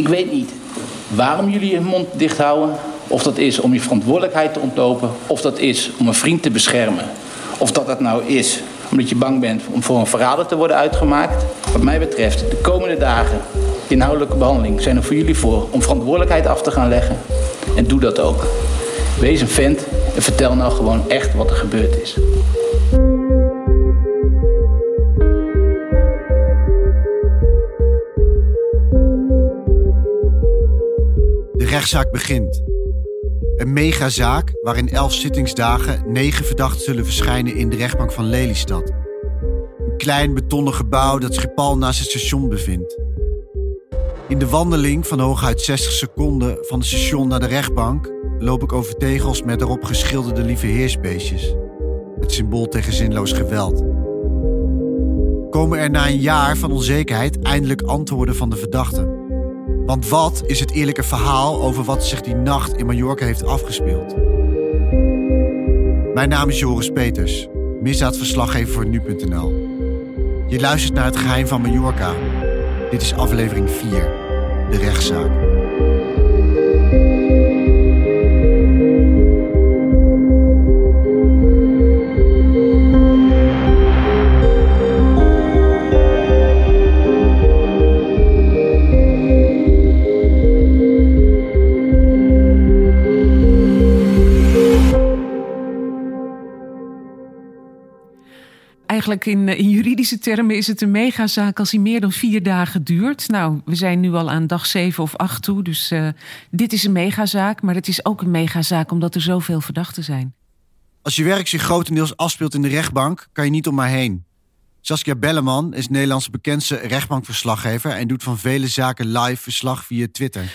Ik weet niet waarom jullie je mond dicht houden. Of dat is om je verantwoordelijkheid te ontlopen. Of dat is om een vriend te beschermen. Of dat dat nou is omdat je bang bent om voor een verrader te worden uitgemaakt. Wat mij betreft, de komende dagen, inhoudelijke behandeling, zijn er voor jullie voor om verantwoordelijkheid af te gaan leggen. En doe dat ook. Wees een vent en vertel nou gewoon echt wat er gebeurd is. Rechtszaak begint. Een megazaak waarin elf zittingsdagen negen verdachten zullen verschijnen in de rechtbank van Lelystad. Een klein betonnen gebouw dat Schiphol naast het station bevindt. In de wandeling van hooguit 60 seconden van het station naar de rechtbank loop ik over tegels met erop geschilderde lieve heersbeestjes. Het symbool tegen zinloos geweld. Komen er na een jaar van onzekerheid eindelijk antwoorden van de verdachten? Want wat is het eerlijke verhaal over wat zich die nacht in Mallorca heeft afgespeeld? Mijn naam is Joris Peters, misdaadverslaggever voor nu.nl. Je luistert naar het geheim van Mallorca. Dit is aflevering 4, de rechtszaak. Eigenlijk in, in, juridische termen is het een megazaak als die meer dan vier dagen duurt. Nou, we zijn nu al aan dag zeven of acht toe, dus uh, dit is een megazaak. Maar het is ook een megazaak omdat er zoveel verdachten zijn. Als je werk zich grotendeels afspeelt in de rechtbank, kan je niet om maar heen. Saskia Belleman is Nederlandse bekendste rechtbankverslaggever en doet van vele zaken live verslag via Twitter.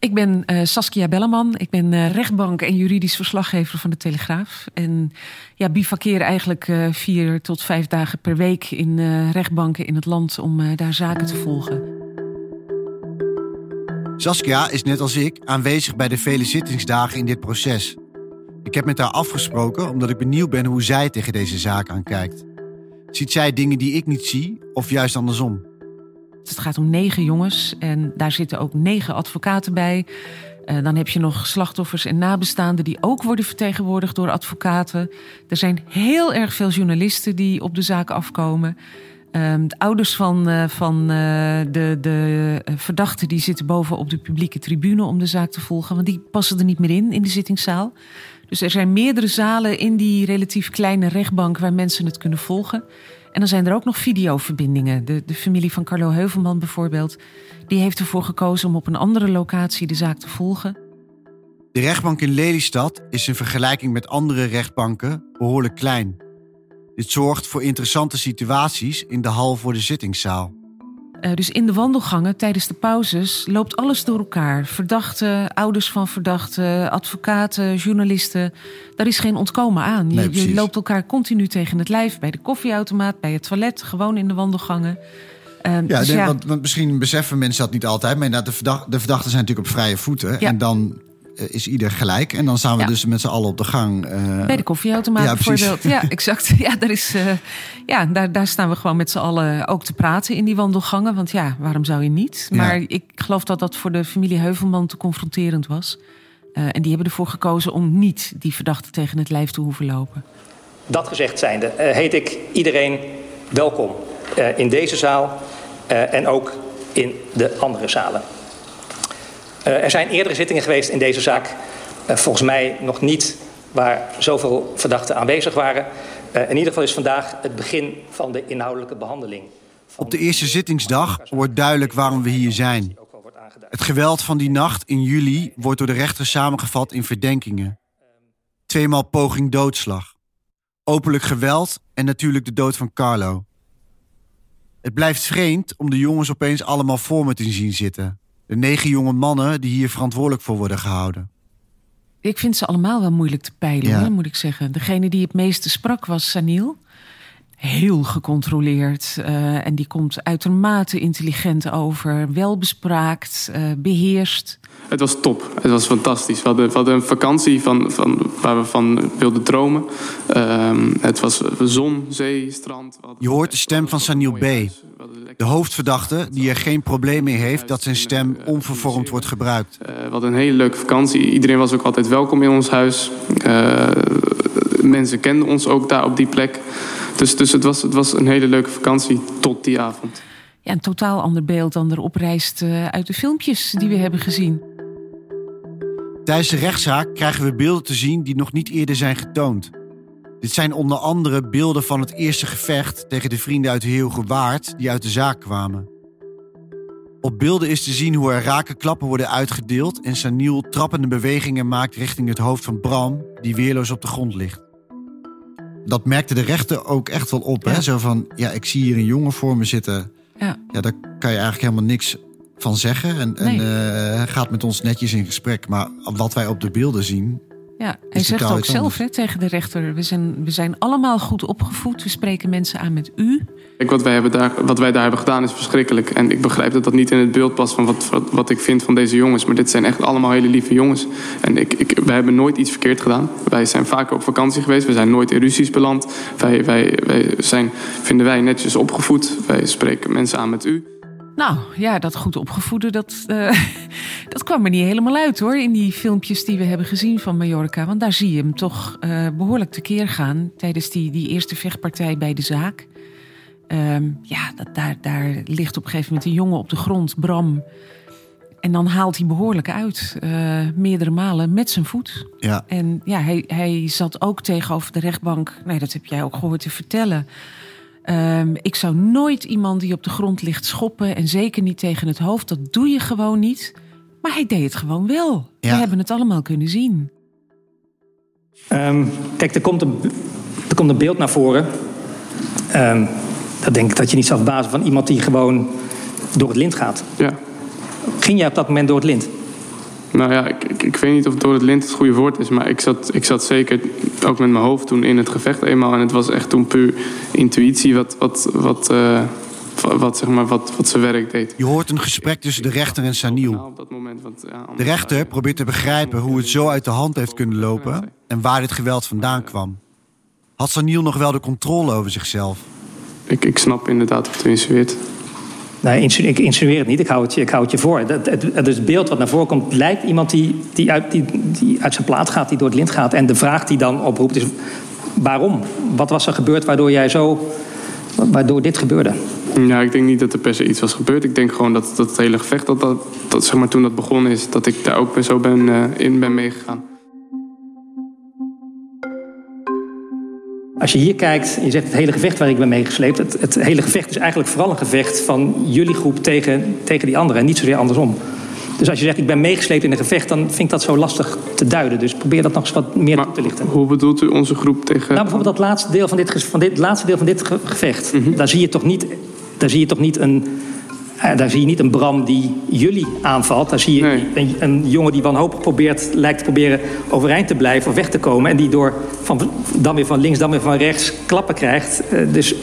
Ik ben uh, Saskia Belleman. Ik ben uh, rechtbank en juridisch verslaggever van de Telegraaf. En ja, bivakkeer eigenlijk uh, vier tot vijf dagen per week in rechtbanken in het land om daar zaken te volgen. Saskia is net als ik aanwezig bij de vele zittingsdagen in dit proces. Ik heb met haar afgesproken omdat ik benieuwd ben hoe zij tegen deze zaak aankijkt. Ziet zij dingen die ik niet zie of juist andersom? Het gaat om negen jongens en daar zitten ook negen advocaten bij. Uh, dan heb je nog slachtoffers en nabestaanden die ook worden vertegenwoordigd door advocaten. Er zijn heel erg veel journalisten die op de zaak afkomen. Uh, de ouders van, uh, van uh, de, de verdachten die zitten boven op de publieke tribune om de zaak te volgen. Want die passen er niet meer in, in de zittingszaal. Dus er zijn meerdere zalen in die relatief kleine rechtbank waar mensen het kunnen volgen. En dan zijn er ook nog videoverbindingen. De, de familie van Carlo Heuvelman bijvoorbeeld, die heeft ervoor gekozen om op een andere locatie de zaak te volgen. De rechtbank in Lelystad is in vergelijking met andere rechtbanken behoorlijk klein. Dit zorgt voor interessante situaties in de hal voor de zittingszaal. Uh, dus in de wandelgangen tijdens de pauzes loopt alles door elkaar. Verdachten, ouders van verdachten, advocaten, journalisten. Daar is geen ontkomen aan. Nee, je, je, loopt elkaar continu tegen het lijf bij de koffieautomaat, bij het toilet, gewoon in de wandelgangen. Uh, ja, dus nee, ja, Want, want misschien beseffen mensen dat niet altijd. Maar de, verdacht, de verdachten zijn natuurlijk op vrije voeten. Ja. En dan is ieder gelijk. En dan staan we Ja. dus met z'n allen op de gang. uh, Bij de koffieautomaat Ja, precies. bijvoorbeeld. Ja, exact. Ja, daar, is, eh, ja daar, daar staan we gewoon met z'n allen ook te praten in die wandelgangen. Want ja, waarom zou je niet? Ja. Maar ik geloof dat dat voor de familie Heuvelman te confronterend was. Eh, en die hebben ervoor gekozen om niet die verdachte tegen het lijf te hoeven lopen. Dat gezegd zijnde, eh, heet ik iedereen welkom eh, in deze zaal eh, en ook in de andere zalen. Eh, er zijn eerdere zittingen geweest in deze zaak, eh, volgens mij nog niet waar zoveel verdachten aanwezig waren. Eh, in ieder geval is vandaag het begin van de inhoudelijke behandeling. Op de eerste zittingsdag wordt duidelijk waarom we hier zijn. Het geweld van die nacht in juli wordt door de rechter samengevat in verdenkingen. Tweemaal poging doodslag. Openlijk geweld en natuurlijk de dood van Carlo. Het blijft vreemd om de jongens opeens allemaal voor me te zien zitten. De negen jonge mannen die hier verantwoordelijk voor worden gehouden. Ik vind ze allemaal wel moeilijk te peilen, Ja. hoor, moet ik zeggen. Degene die het meeste sprak was Sanil. Heel gecontroleerd. Uh, en die komt uitermate intelligent over, welbespraakt, uh, beheerst. Het was top. Het was fantastisch. We hadden, we hadden een vakantie van, van, waar we van wilden dromen. Uh, het was zon, zee, strand. Je hoort de stem van Sanil B. De hoofdverdachte die er geen probleem mee heeft dat zijn stem onvervormd wordt gebruikt. Uh, we hadden een hele leuke vakantie. Iedereen was ook altijd welkom in ons huis. Uh, mensen kenden ons ook daar op die plek. Dus, dus het, was, het was een hele leuke vakantie tot die avond. Ja, een totaal ander beeld dan erop rijst uh, uit de filmpjes die we hebben gezien. Tijdens de rechtszaak krijgen we beelden te zien die nog niet eerder zijn getoond. Dit zijn onder andere beelden van het eerste gevecht tegen de vrienden uit de Heeuwge Waard die uit de zaak kwamen. Op beelden is te zien hoe er rakenklappen worden uitgedeeld en Saniel trappende bewegingen maakt richting het hoofd van Bram, die weerloos op de grond ligt. Dat merkte de rechter ook echt wel op. Ja. Hè? Zo van, ja, ik zie hier een jongen voor me zitten. Ja. Ja, daar kan je eigenlijk helemaal niks van zeggen. En, Nee. en eh, gaat met ons netjes in gesprek. Maar wat wij op de beelden zien... Ja, hij zegt ook zelf hè, tegen de rechter: we zijn, we zijn allemaal goed opgevoed. We spreken mensen aan met u. Wat wij, hebben daar, wat wij daar hebben gedaan is verschrikkelijk. En ik begrijp dat dat niet in het beeld past van wat, wat, ik vind van deze jongens. Maar dit zijn echt allemaal hele lieve jongens. En ik, ik, wij hebben nooit iets verkeerd gedaan. Wij zijn vaak op vakantie geweest. We zijn nooit in ruzies beland. Wij, wij, wij zijn, vinden wij, netjes opgevoed. Wij spreken mensen aan met u. Nou ja, dat goed opgevoeden, dat, eh, dat kwam er niet helemaal uit hoor. In die filmpjes die we hebben gezien van Mallorca. Want daar zie je hem toch eh, behoorlijk tekeer gaan tijdens die, die eerste vechtpartij bij de zaak. Ehm, ja, dat, daar, daar ligt op een gegeven moment een jongen op de grond, Bram. En dan haalt hij behoorlijk uit, eh, meerdere malen met zijn voet. Ja, En ja, hij, hij zat ook tegenover de rechtbank. Nee, dat heb jij ook gehoord te vertellen. Ehm, ik zou nooit iemand die op de grond ligt schoppen. En zeker niet tegen het hoofd. Dat doe je gewoon niet. Maar hij deed het gewoon wel. Ja. We hebben het allemaal kunnen zien. Ehm, kijk, er komt, een, er komt een beeld naar voren. Ehm dat denk ik dat je niet zou verbazen van iemand die gewoon door het lint gaat. Ja. Ging jij op dat moment door het lint? Nou ja, ik, ik, ik weet niet of door het lint het goede woord is. Maar ik zat, ik zat zeker ook met mijn hoofd toen in het gevecht eenmaal. En het was echt toen puur intuïtie wat, wat, wat, eh, wat, zeg maar, wat, wat zijn werk deed. je hoort een gesprek tussen de rechter en Saniel. Op dat moment, want, ja, De rechter probeert te begrijpen hoe het zo uit de hand heeft kunnen lopen... en waar dit geweld vandaan kwam. Had Saniel nog wel de controle over zichzelf? Ik, ik snap inderdaad wat u insinueert. Nee, ik insinueer het niet. Ik hou het je, ik hou het je voor. Dat, het, het, het beeld wat naar voren komt lijkt iemand die, die, uit, die, die uit zijn plaat gaat, die door het lint gaat. En de vraag die dan oproept is: waarom? Wat was er gebeurd waardoor jij zo. waardoor dit gebeurde? Ja, ik denk niet dat er per se iets was gebeurd. Ik denk gewoon dat, dat het hele gevecht, dat, dat, dat, zeg maar, toen dat begonnen is, dat ik daar ook zo ben, eh, in ben meegegaan. Als je hier kijkt, en je zegt het hele gevecht waar ik ben meegesleept. Het, het hele gevecht is eigenlijk vooral een gevecht van jullie groep tegen, tegen die anderen. En niet zozeer andersom. Dus als je zegt ik ben meegesleept in een gevecht, dan vind ik dat zo lastig te duiden. Dus probeer dat nog eens wat meer Maar toe te lichten. hoe bedoelt u onze groep tegen... Nou, bijvoorbeeld dat laatste deel van dit, van dit, laatste deel van dit ge- gevecht. Mhm. Daar zie je toch niet, daar zie je toch niet een. Eh, daar zie je niet een Bram die jullie aanvalt. Daar zie je Nee. een, een jongen die wanhopig probeert, lijkt te proberen overeind te blijven of weg te komen. En die door van, dan weer van links, dan weer van rechts klappen krijgt. Eh, dus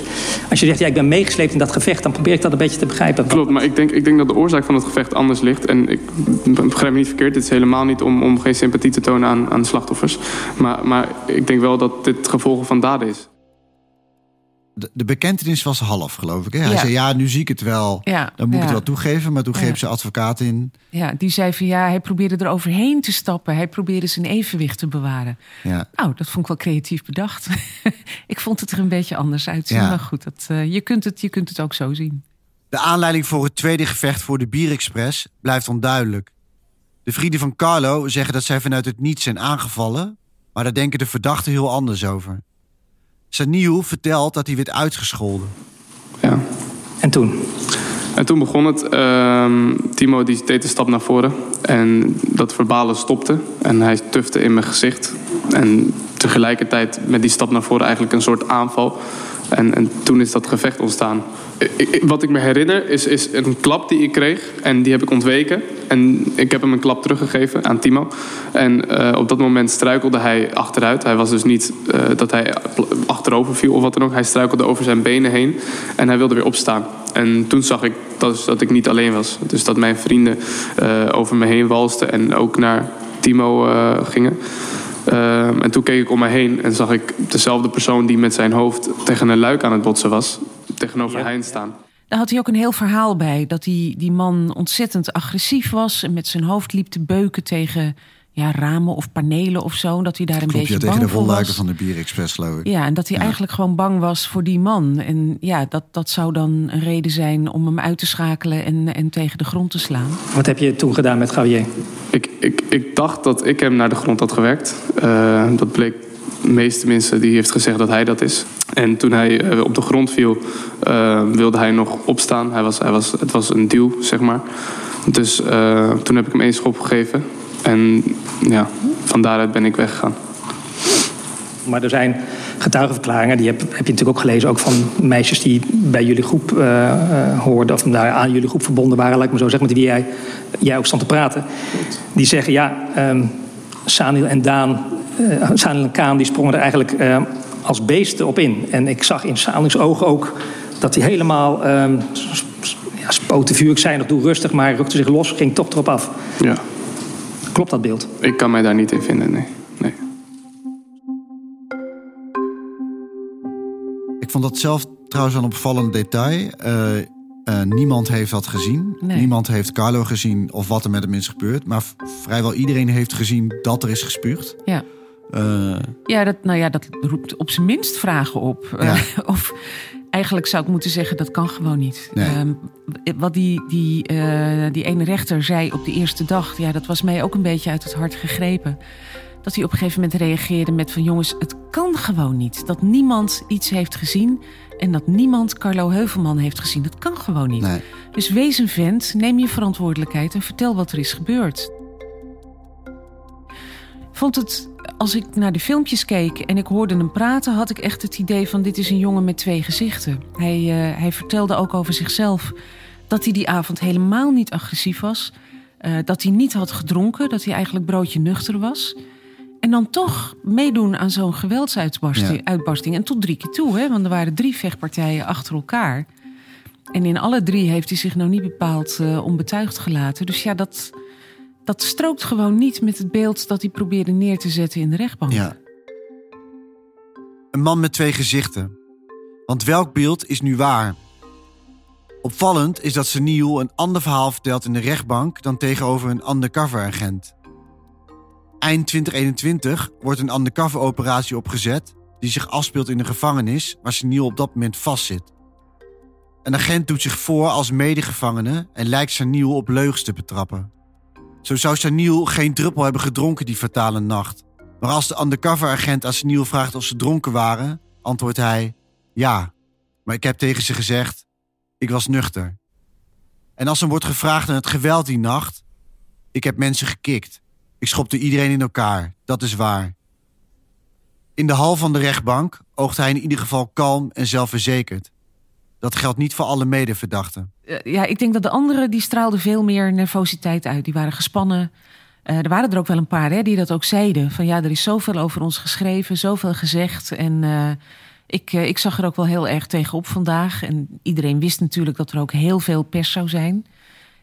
als je zegt, ja, ik ben meegesleept in dat gevecht, dan probeer ik dat een beetje te begrijpen. Klopt, maar ik denk, ik denk dat de oorzaak van het gevecht anders ligt. En ik begrijp me niet verkeerd, dit is helemaal niet om, om geen sympathie te tonen aan, aan de slachtoffers. Maar, maar ik denk wel dat dit gevolgen van daden is. De, de bekentenis was half, geloof ik. Hè? Hij Ja. zei, ja, nu zie ik het wel. Ja, Dan moet ik het wel toegeven. Maar toen greep zijn advocaat in. Ja, die zei van ja, hij probeerde er overheen te stappen. Hij probeerde zijn evenwicht te bewaren. Ja. Nou, dat vond ik wel creatief bedacht. ik vond het er een beetje anders uitzien. Ja. Maar goed, dat, eh, je, kunt het, je kunt het ook zo zien. De aanleiding voor het tweede gevecht voor de Bierexpress blijft onduidelijk. De vrienden van Carlo zeggen dat zij vanuit het niets zijn aangevallen, maar daar denken de verdachten heel anders over. Saniel vertelt dat hij werd uitgescholden. Ja. En toen? En toen begon het. Ehm, Timo die deed een stap naar voren. En dat verbale stopte. En hij tufte in mijn gezicht. En tegelijkertijd met die stap naar voren eigenlijk een soort aanval. En, en toen is dat gevecht ontstaan. Wat ik me herinner is, is een klap die ik kreeg. En die heb ik ontweken. En ik heb hem een klap teruggegeven aan Timo. En uh, op dat moment struikelde hij achteruit. Hij was dus niet uh, dat hij achterover viel of wat dan ook. Hij struikelde over zijn benen heen. En hij wilde weer opstaan. En toen zag ik dat, dat ik niet alleen was. Dus dat mijn vrienden uh, over me heen walsten. En ook naar Timo gingen. Uh, en toen keek ik om me heen en zag ik dezelfde persoon die met zijn hoofd tegen een luik aan het botsen was, tegenover ja. Hein staan. Daar had hij ook een heel verhaal bij. Dat die, die man ontzettend agressief was en met zijn hoofd liep te beuken tegen ja, ramen of panelen of zo. Dat hij daar een Klopt, beetje ja, bang tegen de voor was. van de Bier Express, geloof ik. Ja, en dat hij Ja. eigenlijk gewoon bang was voor die man. En ja, dat, dat zou dan een reden zijn om hem uit te schakelen en, en tegen de grond te slaan. Wat heb je toen gedaan met Gavier? Ik, ik, ik dacht dat ik hem naar de grond had gewerkt. Uh, dat bleek de meeste mensen die heeft gezegd dat hij dat is. En toen hij uh, op de grond viel, uh, wilde hij nog opstaan. Hij was, hij was, het was een duw, zeg maar. Dus uh, toen heb ik hem één schop gegeven. En ja, van daaruit ben ik weggegaan. Maar er zijn getuigenverklaringen, die heb, heb je natuurlijk ook gelezen, ook van meisjes die bij jullie groep uh, uh, hoorden, of nou, aan jullie groep verbonden waren, laat ik maar zo zeggen, met wie jij, jij ook stond te praten. Die zeggen, ja, um, Sanil en Daan, uh, Sanil en Kaan, die sprongen er eigenlijk als beesten op in. En ik zag in Sanil's ogen ook dat hij helemaal um, ja, spoten vuur, ik zei nog, doe rustig, maar rukte zich los, ging toch erop af. Ja. Klopt dat beeld? Ik kan mij daar niet in vinden, nee. nee. Ik vond dat zelf trouwens een opvallend detail. Uh, uh, niemand heeft dat gezien. Nee. Niemand heeft Carlo gezien of wat er met hem is gebeurd. Maar vrijwel iedereen heeft gezien dat er is gespuugd. Ja. Uh, ja, dat, nou ja, dat roept op zijn minst vragen op. Ja. of eigenlijk zou ik moeten zeggen, dat kan gewoon niet. Nee. Um, wat die, die, uh, die ene rechter zei op de eerste dag, ja, dat was mij ook een beetje uit het hart gegrepen. Dat hij op een gegeven moment reageerde met van jongens, het kan gewoon niet. Dat niemand iets heeft gezien en dat niemand Carlo Heuvelman heeft gezien. Dat kan gewoon niet. Nee. Dus wees een vent, neem je verantwoordelijkheid en vertel wat er is gebeurd. Vond het, als ik naar de filmpjes keek en ik hoorde hem praten, had ik echt het idee van dit is een jongen met twee gezichten. Hij, uh, hij vertelde ook over zichzelf dat hij die avond helemaal niet agressief was. Uh, dat hij niet had gedronken, dat hij eigenlijk broodje nuchter was. En dan toch meedoen aan zo'n geweldsuitbarsting. Ja. En tot drie keer toe, hè? want er waren drie vechtpartijen achter elkaar. En in alle drie heeft hij zich nou niet bepaald uh, onbetuigd gelaten. Dus ja, dat, dat strookt gewoon niet met het beeld dat hij probeerde neer te zetten in de rechtbank. Ja. Een man met twee gezichten. Want welk beeld is nu waar? Opvallend is dat Seniel een ander verhaal vertelt in de rechtbank dan tegenover een undercover-agent. Eind 2021 wordt een undercover-operatie opgezet die zich afspeelt in de gevangenis waar Seniel op dat moment vastzit. Een agent doet zich voor als medegevangene en lijkt Saniel op leugens te betrappen. Zo zou Saniel geen druppel hebben gedronken die fatale nacht. Maar als de undercover-agent aan vraagt of ze dronken waren, antwoordt hij: Ja, maar ik heb tegen ze gezegd: Ik was nuchter. En als hem wordt gevraagd naar het geweld die nacht: Ik heb mensen gekikt. Ik schopte iedereen in elkaar, dat is waar. In de hal van de rechtbank oogt hij in ieder geval kalm en zelfverzekerd. Dat geldt niet voor alle medeverdachten. Uh, ja, ik denk dat de anderen die straalden veel meer nervositeit uit. Die waren gespannen. Uh, er waren er ook wel een paar hè, die dat ook zeiden. Van ja, er is zoveel over ons geschreven, zoveel gezegd. En uh, ik, ik zag er ook wel heel erg tegenop vandaag. En iedereen wist natuurlijk dat er ook heel veel pers zou zijn.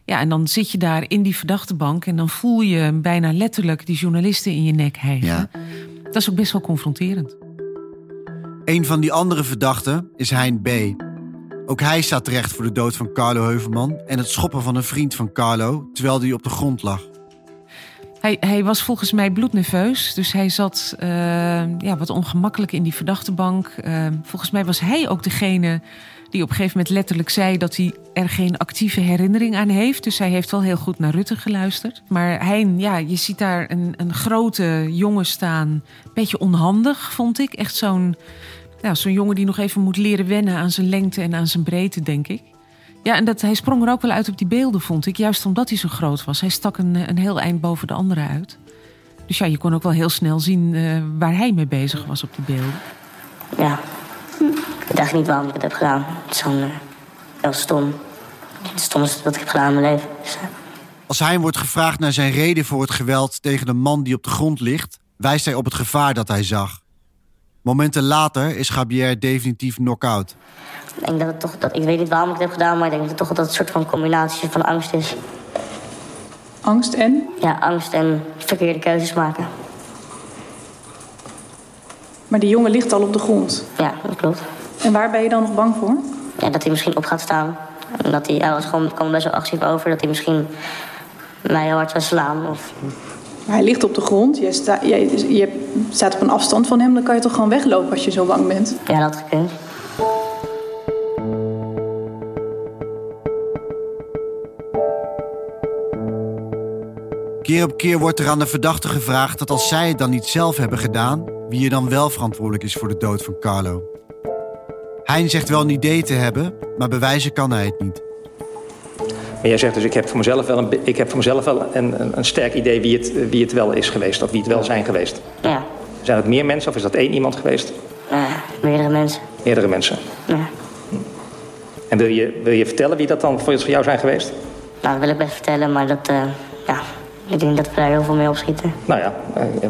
Ja, en dan zit je daar in die verdachtebank en dan voel je bijna letterlijk die journalisten in je nek hijgen. Ja. Dat is ook best wel confronterend. Een van die andere verdachten is Hein B. Ook hij staat terecht voor de dood van Carlo Heuvelman en het schoppen van een vriend van Carlo terwijl hij op de grond lag. Hij, hij was volgens mij bloednerveus, dus hij zat uh, ja, wat ongemakkelijk in die verdachtebank. Uh, volgens mij was hij ook degene die op een gegeven moment letterlijk zei dat hij er geen actieve herinnering aan heeft. Dus hij heeft wel heel goed naar Rutte geluisterd. Maar hij, ja, je ziet daar een, een grote jongen staan. Beetje onhandig, vond ik. Echt zo'n ja, zo'n jongen die nog even moet leren wennen aan zijn lengte en aan zijn breedte, denk ik. Ja, en dat, hij sprong er ook wel uit op die beelden, vond ik. Juist omdat hij zo groot was. Hij stak een, een heel eind boven de anderen uit. Dus ja, je kon ook wel heel snel zien uh, waar hij mee bezig was op die beelden. Ja. Ik eigenlijk niet waarom ik het heb gedaan. Het is gewoon uh, heel stom. Het stomste wat ik heb gedaan in mijn leven. Dus, uh... Als hij wordt gevraagd naar zijn reden voor het geweld tegen de man die op de grond ligt, wijst hij op het gevaar dat hij zag. Momenten later is Gabier definitief knock-out. Ik denk dat het toch, dat, ik weet niet waarom ik het heb gedaan, maar ik denk dat het toch dat het een soort van combinatie van angst is. Angst en? Ja, angst en verkeerde keuzes maken. Maar die jongen ligt al op de grond. Ja, dat klopt. En waar ben je dan nog bang voor? Ja, dat hij misschien op gaat staan. En dat hij, hij was gewoon, kwam best wel agressief over, dat hij misschien mij heel hard zou slaan. Of... Maar hij ligt op de grond, je, sta, je, je staat op een afstand van hem, dan kan je toch gewoon weglopen als je zo bang bent? Ja, dat gekund. Keer op keer wordt er aan de verdachte gevraagd dat als zij het dan niet zelf hebben gedaan, wie er dan wel verantwoordelijk is voor de dood van Carlo. Hein zegt wel een idee te hebben, maar bewijzen kan hij het niet. Maar jij zegt dus, ik heb voor mezelf wel een, ik heb voor mezelf wel een, een, een sterk idee wie het, wie het wel is geweest, of wie het wel zijn geweest. Ja. Zijn het meer mensen of is dat één iemand geweest? Uh, meerdere mensen. Meerdere mensen. Ja. En wil je, wil je vertellen wie dat dan voor jou zijn geweest? Nou, dat wil ik best vertellen, maar dat, uh, ja, ik denk dat we daar heel veel mee opschieten. Nou ja,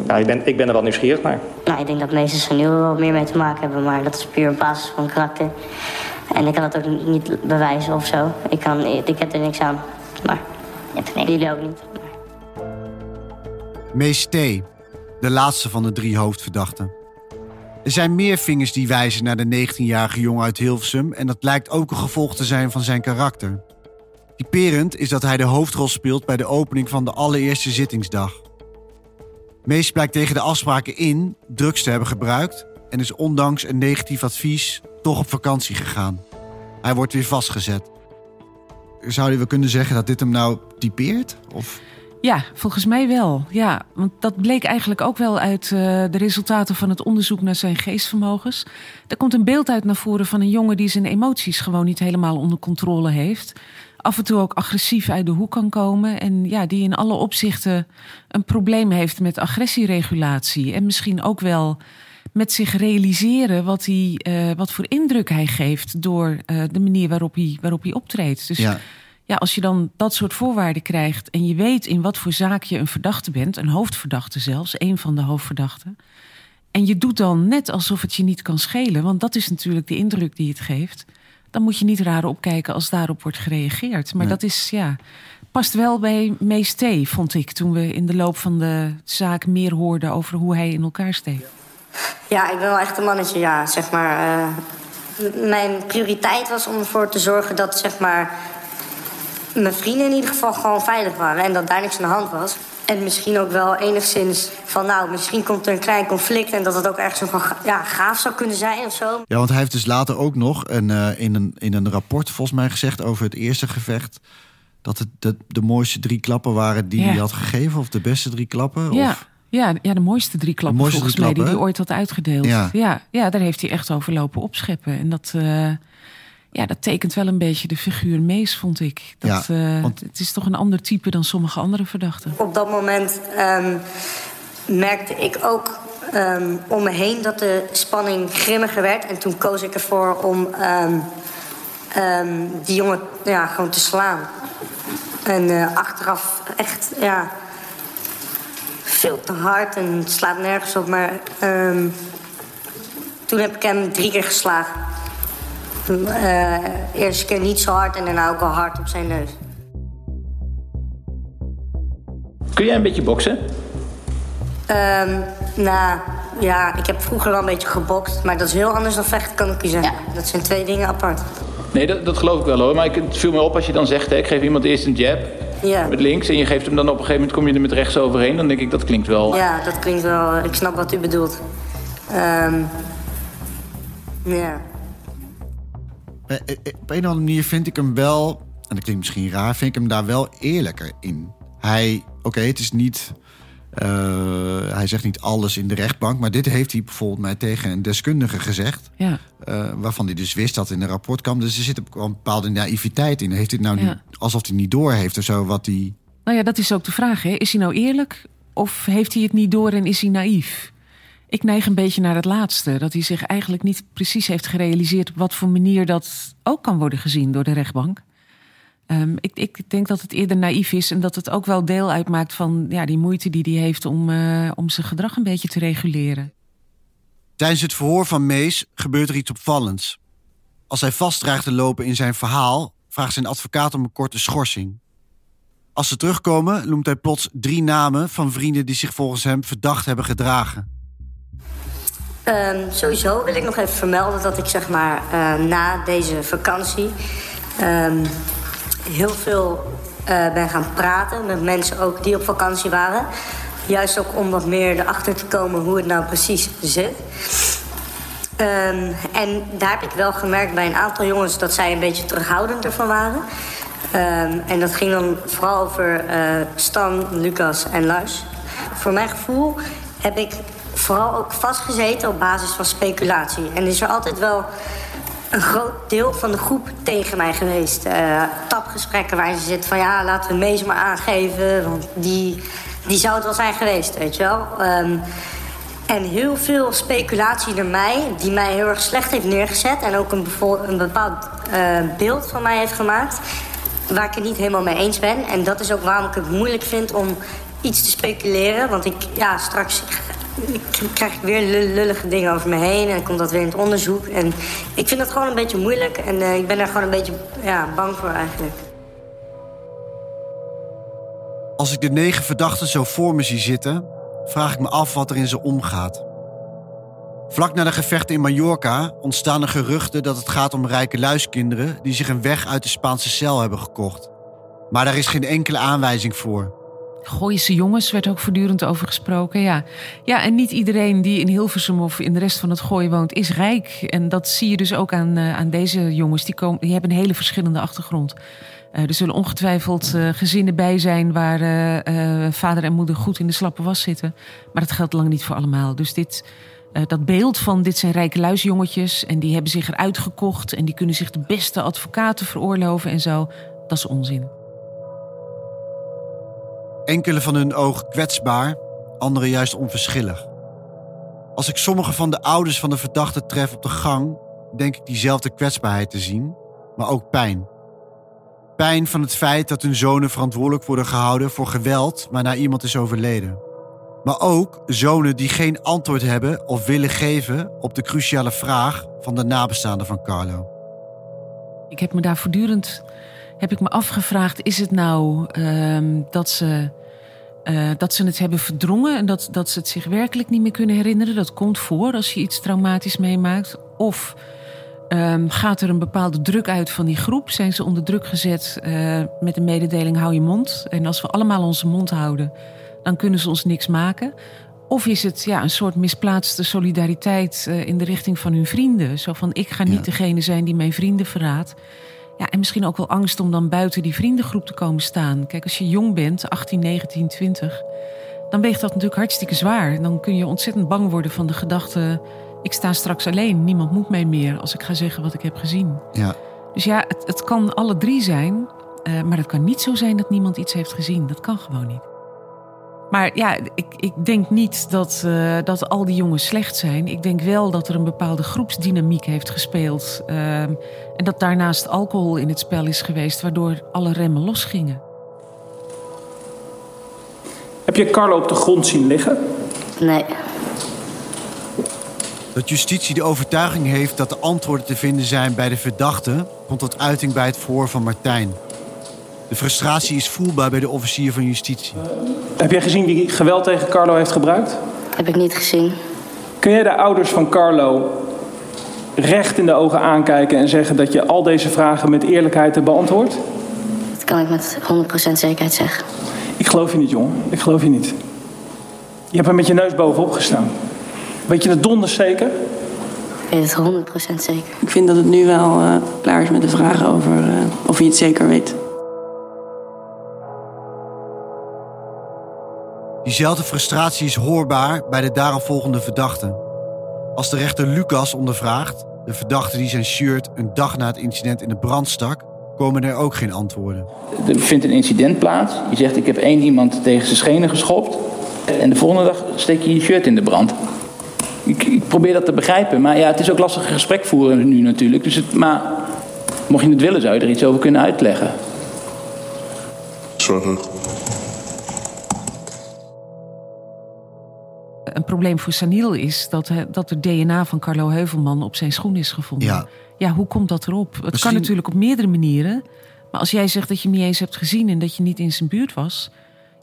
nou, ik, ben, ik ben er wel nieuwsgierig naar. Nou, ik denk dat meesters er nu wel meer mee te maken hebben, maar dat is puur op basis van karakter. En ik kan dat ook niet bewijzen of zo. Ik, kan, ik heb er niks aan. Maar nee, jullie ook niet. Mees T., de laatste van de drie hoofdverdachten. Er zijn meer vingers die wijzen naar de 19-jarige jongen uit Hilversum... en dat lijkt ook een gevolg te zijn van zijn karakter. Typerend is dat hij de hoofdrol speelt bij de opening van de allereerste zittingsdag. Mees blijkt tegen de afspraken in drugs te hebben gebruikt... en is ondanks een negatief advies toch op vakantie gegaan. Hij wordt weer vastgezet. Zou je kunnen zeggen dat dit hem nou typeert? Of... Ja, volgens mij wel. Ja, want dat bleek eigenlijk ook wel uit uh, de resultaten van het onderzoek naar zijn geestvermogens. Er komt een beeld uit naar voren van een jongen die zijn emoties gewoon niet helemaal onder controle heeft. Af en toe ook agressief uit de hoek kan komen. En ja, die in alle opzichten een probleem heeft met agressieregulatie. En misschien ook wel met zich realiseren wat, hij, uh, wat voor indruk hij geeft door uh, de manier waarop hij, waarop hij optreedt. Dus ja. ja, als je dan dat soort voorwaarden krijgt en je weet in wat voor zaak je een verdachte bent, een hoofdverdachte zelfs, een van de hoofdverdachten. En je doet dan net alsof het je niet kan schelen, want dat is natuurlijk de indruk die het geeft. Dan moet je niet raar opkijken als daarop wordt gereageerd. Maar nee. dat is, ja, past wel bij Mees T, vond ik, toen we in de loop van de zaak meer hoorden over hoe hij in elkaar steekt. Ja, ik ben wel echt een mannetje, ja, zeg maar. Uh, mijn prioriteit was om ervoor te zorgen dat, zeg maar... mijn vrienden in ieder geval gewoon veilig waren en dat daar niks aan de hand was. En misschien ook wel enigszins van, nou, misschien komt er een klein conflict... en dat het ook ergens van ja, gaaf zou kunnen zijn of zo. Ja, want hij heeft dus later ook nog een, uh, in, een, in een rapport volgens mij gezegd... over het eerste gevecht, dat het de, de mooiste drie klappen waren die ja. hij had gegeven... of de beste drie klappen, ja. of... Ja, ja, de mooiste drie klappen mooiste volgens drie mij die hij ooit had uitgedeeld. Ja. Ja, ja, daar heeft hij echt over lopen opscheppen. En dat, uh, ja, dat tekent wel een beetje de figuur Mees, vond ik. Dat, Ja, uh, want- Het is toch een ander type dan sommige andere verdachten. Op dat moment um, merkte ik ook um, om me heen dat de spanning grimmiger werd. En toen koos ik ervoor om um, die jongen ja, gewoon te slaan. En uh, achteraf echt, ja, veel te hard en het slaat nergens op. Maar toen heb ik hem drie keer geslagen. Uh, eerste keer niet zo hard en daarna ook wel hard op zijn neus. Kun jij een beetje boksen? Um, nou, ja, ik heb vroeger wel een beetje gebokst. Maar dat is heel anders dan vechten, kan ik je zeggen. Ja. Dat zijn twee dingen apart. Nee, dat, dat geloof ik wel hoor. Maar ik, het viel me op als je dan zegt, hè, ik geef iemand eerst een jab ja. met links... en je geeft hem dan op een gegeven moment, kom je er met rechts overheen. Dan denk ik, dat klinkt wel... Ja, dat klinkt wel... Ik snap wat u bedoelt. Um, ja. Eh, eh, Op een of andere manier vind ik hem wel, en dat klinkt misschien raar, vind ik hem daar wel eerlijker in. Hij, oké, okay, het is niet. Uh, hij zegt niet alles in de rechtbank, maar dit heeft hij bijvoorbeeld mij tegen een deskundige gezegd. Ja. Uh, waarvan hij dus wist dat in een rapport kwam. Dus er zit een bepaalde naïviteit in. Heeft dit nou ja. niet, alsof hij niet door heeft of zo wat hij. Nou ja, dat is ook de vraag. Hè? Is hij nou eerlijk of heeft hij het niet door en is hij naïef? Ik neig een beetje naar het laatste. Dat hij zich eigenlijk niet precies heeft gerealiseerd op wat voor manier dat ook kan worden gezien door de rechtbank. Um, ik, ik, denk dat het eerder naïef is en dat het ook wel deel uitmaakt van ja, die moeite die hij heeft om, uh, om zijn gedrag een beetje te reguleren. Tijdens het verhoor van Mees gebeurt er iets opvallends. Als hij vast dreigt te lopen in zijn verhaal, vraagt zijn advocaat om een korte schorsing. Als ze terugkomen, noemt hij plots drie namen van vrienden die zich volgens hem verdacht hebben gedragen. Um, sowieso wil ik nog even vermelden dat ik zeg maar uh, na deze vakantie um, heel veel uh, ben gaan praten met mensen ook die op vakantie waren. Juist ook om wat meer erachter te komen hoe het nou precies zit. Um, en daar heb ik wel gemerkt bij een aantal jongens dat zij een beetje terughoudend ervan waren. Um, en dat ging dan vooral over uh, Stan, Lucas en Lars. Voor mijn gevoel heb ik vooral ook vastgezeten op basis van speculatie. En is er altijd wel een groot deel van de groep tegen mij geweest. Uh, tapgesprekken waar ze zit van ja, laten we Mees maar aangeven. Want die, die zou het wel zijn geweest, weet je wel. Um, en heel veel speculatie naar mij, die mij heel erg slecht heeft neergezet. En ook een, een bepaald uh, beeld van mij heeft gemaakt. Waar ik het niet helemaal mee eens ben. En dat is ook waarom ik het moeilijk vind om iets te speculeren. Want ik, ja, straks krijg ik weer lullige dingen over me heen. En dan komt dat weer in het onderzoek. En ik vind dat gewoon een beetje moeilijk. En uh, ik ben er gewoon een beetje ja, bang voor eigenlijk. Als ik de negen verdachten zo voor me zie zitten, vraag ik me af wat er in ze omgaat. Vlak na de gevechten in Mallorca ontstaan er geruchten dat het gaat om rijke luiskinderen die zich een weg uit de Spaanse cel hebben gekocht. Maar daar is geen enkele aanwijzing voor. Gooise jongens werd ook voortdurend over gesproken. Ja. ja, en niet iedereen die in Hilversum of in de rest van het Gooi woont is rijk. En dat zie je dus ook aan, uh, aan deze jongens. Die, komen, die hebben een hele verschillende achtergrond. Uh, er zullen ongetwijfeld uh, gezinnen bij zijn waar vader en moeder goed in de slappe was zitten. Maar dat geldt lang niet voor allemaal. Dus dit, dat beeld van dit zijn rijke luisjongetjes en die hebben zich eruit gekocht en die kunnen zich de beste advocaten veroorloven en zo, dat is onzin. Enkele van hun ogen kwetsbaar, andere juist onverschillig. Als ik sommige van de ouders van de verdachte tref op de gang, denk ik diezelfde kwetsbaarheid te zien, maar ook pijn. Pijn van het feit dat hun zonen verantwoordelijk worden gehouden voor geweld waarna iemand is overleden. Maar ook zonen die geen antwoord hebben of willen geven op de cruciale vraag van de nabestaanden van Carlo. Ik heb me daar voortdurend heb ik me afgevraagd: is het nou uh, dat, ze, uh, dat ze het hebben verdrongen en dat, dat ze het zich werkelijk niet meer kunnen herinneren? Dat komt voor als je iets traumatisch meemaakt. Of um, gaat er een bepaalde druk uit van die groep? Zijn ze onder druk gezet uh, met de mededeling: hou je mond? En als we allemaal onze mond houden, dan kunnen ze ons niks maken. Of is het ja, een soort misplaatste solidariteit uh, in de richting van hun vrienden? Zo van: ik ga niet ja. degene zijn die mijn vrienden verraadt. Ja, en misschien ook wel angst om dan buiten die vriendengroep te komen staan. Kijk, als je jong bent, 18, 19, 20, dan weegt dat natuurlijk hartstikke zwaar. Dan kun je ontzettend bang worden van de gedachte: ik sta straks alleen, niemand moet mij meer als ik ga zeggen wat ik heb gezien. Ja. Dus ja, het, het kan alle drie zijn, uh, maar het kan niet zo zijn dat niemand iets heeft gezien. Dat kan gewoon niet. Maar ja, ik, ik denk niet dat, uh, dat al die jongens slecht zijn. Ik denk wel dat er een bepaalde groepsdynamiek heeft gespeeld. Uh, en dat daarnaast alcohol in het spel is geweest, waardoor alle remmen losgingen. Heb je Carlo op de grond zien liggen? Nee. Dat justitie de overtuiging heeft dat de antwoorden te vinden zijn bij de verdachte, komt tot uiting bij het verhoor van Martijn. De frustratie is voelbaar bij de officier van justitie. Heb jij gezien wie geweld tegen Carlo heeft gebruikt? Heb ik niet gezien. Kun jij de ouders van Carlo recht in de ogen aankijken en zeggen dat je al deze vragen met eerlijkheid hebt beantwoord? Dat kan ik met 100% zekerheid zeggen. Ik geloof je niet, jongen. Ik geloof je niet. Je hebt er met je neus bovenop gestaan. Weet je het donders zeker? Ik weet het 100% zeker. Ik vind dat het nu wel uh, klaar is met de vragen over uh, of je het zeker weet. Diezelfde frustratie is hoorbaar bij de daaropvolgende verdachte. Als de rechter Lucas ondervraagt, de verdachte die zijn shirt een dag na het incident in de brand stak, komen er ook geen antwoorden. Er vindt een incident plaats. Je zegt: Ik heb één iemand tegen zijn schenen geschopt. En de volgende dag steek je je shirt in de brand. Ik, ik, probeer dat te begrijpen. Maar ja, het is ook lastig gesprek voeren nu natuurlijk. Dus het, maar mocht je het willen, zou je er iets over kunnen uitleggen. Sorry. Een probleem voor Saniel is dat, dat er DNA van Carlo Heuvelman op zijn schoen is gevonden. Ja. ja hoe komt dat erop? Het kan natuurlijk op meerdere manieren. Maar als jij zegt dat je hem niet eens hebt gezien en dat je niet in zijn buurt was,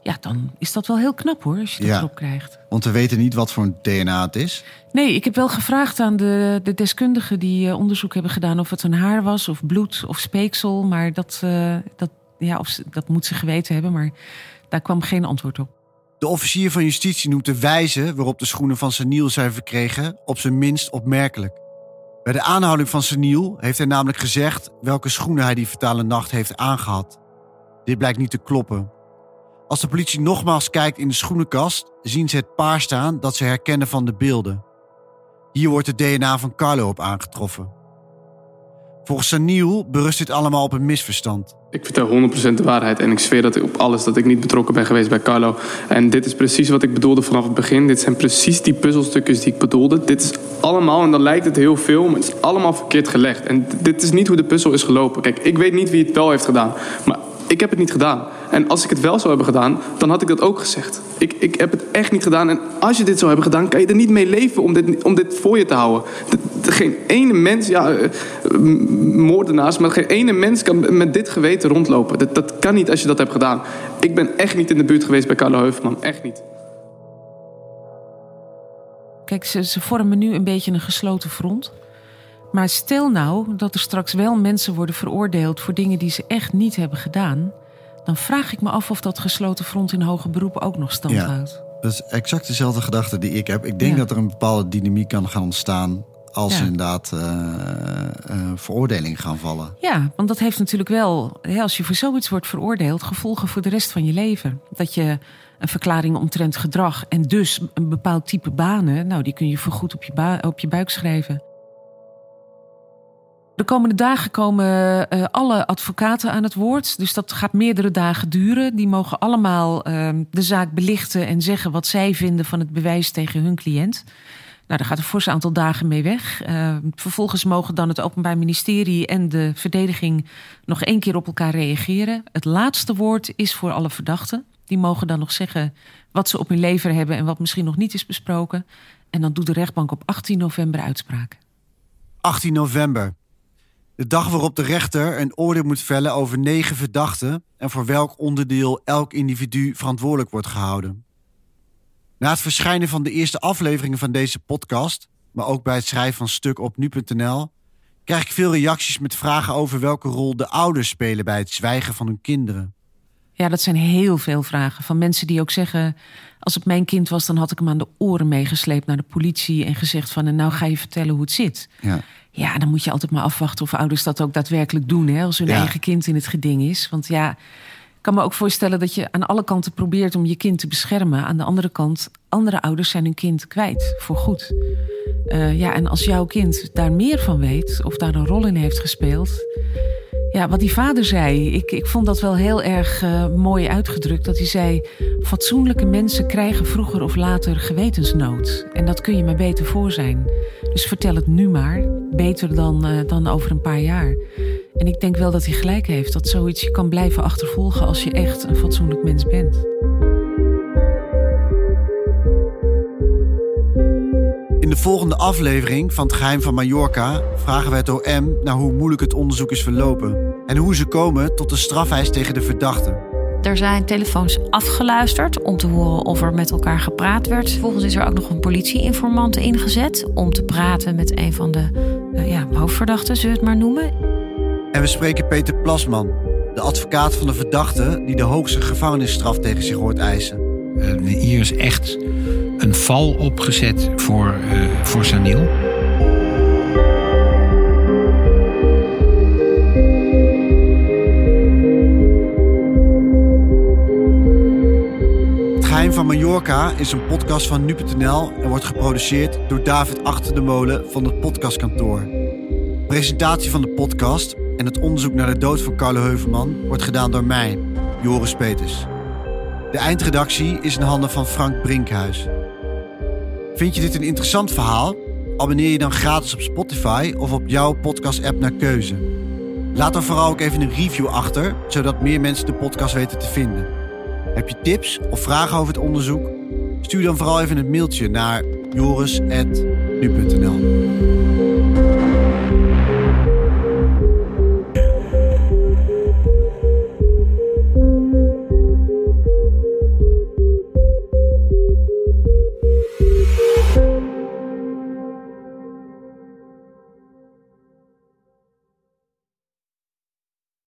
ja, dan is dat wel heel knap hoor, als je dat erop krijgt. Want we weten niet wat voor een DNA het is. Nee, ik heb wel gevraagd aan de, de deskundigen die uh, onderzoek hebben gedaan of het een haar was, of bloed of speeksel. Maar dat, uh, dat, ja, of, dat moet ze geweten hebben, maar daar kwam geen antwoord op. De officier van justitie noemt de wijze waarop de schoenen van Seniel zijn verkregen op zijn minst opmerkelijk. Bij de aanhouding van Seniel heeft hij namelijk gezegd welke schoenen hij die fatale nacht heeft aangehad. Dit blijkt niet te kloppen. Als de politie nogmaals kijkt in de schoenenkast, zien ze het paar staan dat ze herkennen van de beelden. Hier wordt het DNA van Carlo op aangetroffen. Volgens Saniel berust dit allemaal op een misverstand. Ik vertel 100% de waarheid en ik zweer dat ik op alles dat ik niet betrokken ben geweest bij Carlo. En dit is precies wat ik bedoelde vanaf het begin. Dit zijn precies die puzzelstukjes die ik bedoelde. Dit is allemaal, en dan lijkt het heel veel, maar het is allemaal verkeerd gelegd. En dit is niet hoe de puzzel is gelopen. Kijk, ik weet niet wie het wel heeft gedaan, maar ik heb het niet gedaan. En als ik het wel zou hebben gedaan, dan had ik dat ook gezegd. Ik, ik heb het echt niet gedaan. En als je dit zou hebben gedaan, kan je er niet mee leven om dit, om dit voor je te houden. geen ene mens, ja, uh, moordenaars, maar geen ene mens kan met dit geweten rondlopen. Dat, dat kan niet als je dat hebt gedaan. Ik ben echt niet in de buurt geweest bij Carlo Heuvelman. Echt niet. Kijk, ze, ze vormen nu een beetje een gesloten front. Maar stel nou dat er straks wel mensen worden veroordeeld voor dingen die ze echt niet hebben gedaan. Dan vraag ik me af of dat gesloten front in hoger beroep ook nog stand ja, houdt. Dat is exact dezelfde gedachte die ik heb. Ik denk dat er een bepaalde dynamiek kan gaan ontstaan als ja. inderdaad uh, uh, veroordelingen gaan vallen. Ja, want dat heeft natuurlijk wel, als je voor zoiets wordt veroordeeld, gevolgen voor de rest van je leven. Dat je een verklaring omtrent gedrag en dus een bepaald type banen, nou, die kun je voorgoed op je, op je buik schrijven. De komende dagen komen uh, alle advocaten aan het woord. Dus dat gaat meerdere dagen duren. Die mogen allemaal uh, de zaak belichten en zeggen wat zij vinden van het bewijs tegen hun cliënt. Nou, daar gaat een fors aantal dagen mee weg. Uh, vervolgens mogen dan het Openbaar Ministerie en de verdediging nog één keer op elkaar reageren. Het laatste woord is voor alle verdachten. Die mogen dan nog zeggen wat ze op hun lever hebben en wat misschien nog niet is besproken. En dan doet de rechtbank op 18 november uitspraak. 18 november. De dag waarop de rechter een oordeel moet vellen over negen verdachten en voor welk onderdeel elk individu verantwoordelijk wordt gehouden. Na het verschijnen van de eerste afleveringen van deze podcast, maar ook bij het schrijven van stuk op nu.nl, krijg ik veel reacties met vragen over welke rol de ouders spelen bij het zwijgen van hun kinderen. Ja, dat zijn heel veel vragen van mensen die ook zeggen: als het mijn kind was, dan had ik hem aan de oren meegesleept naar de politie en gezegd van en nou ga je vertellen hoe het zit. Ja. Ja, dan moet je altijd maar afwachten of ouders dat ook daadwerkelijk doen. Hè, als hun Ja. eigen kind in het geding is. Want ja, ik kan me ook voorstellen dat je aan alle kanten probeert om je kind te beschermen. Aan de andere kant, andere ouders zijn hun kind kwijt, voor goed. Eh, ja, en als jouw kind daar meer van weet of daar een rol in heeft gespeeld. Ja, wat die vader zei, ik, ik vond dat wel heel erg eh, mooi uitgedrukt. Dat hij zei: Fatsoenlijke mensen krijgen vroeger of later gewetensnood. En dat kun je maar beter voor zijn. Dus vertel het nu maar. Beter dan, eh, dan over een paar jaar. En ik denk wel dat hij gelijk heeft dat zoiets je kan blijven achtervolgen als je echt een fatsoenlijk mens bent. De volgende aflevering van Het Geheim van Mallorca vragen wij het OM naar hoe moeilijk het onderzoek is verlopen en hoe ze komen tot de strafeis tegen de verdachten. Er zijn telefoons afgeluisterd om te horen of er met elkaar gepraat werd. Vervolgens is er ook nog een politieinformant ingezet om te praten met een van de eh, ja, hoofdverdachten, zullen we het maar noemen. En we spreken Peter Plasman, de advocaat van de verdachte die de hoogste gevangenisstraf tegen zich hoort eisen. Uh, hier is echt een val opgezet voor, uh, voor Saniel. Het Geheim van Mallorca is een podcast van nu.nl en wordt geproduceerd door David Achter de Molen van het podcastkantoor. Presentatie van de podcast en het onderzoek naar de dood van Carlo Heuvelman wordt gedaan door mij, Joris Peters. De eindredactie is in handen van Frank Brinkhuis. Vind je dit een interessant verhaal? Abonneer je dan gratis op Spotify of op jouw podcast-app naar keuze. Laat dan vooral ook even een review achter, zodat meer mensen de podcast weten te vinden. Heb je tips of vragen over het onderzoek? Stuur dan vooral even een mailtje naar joris.nu.nl.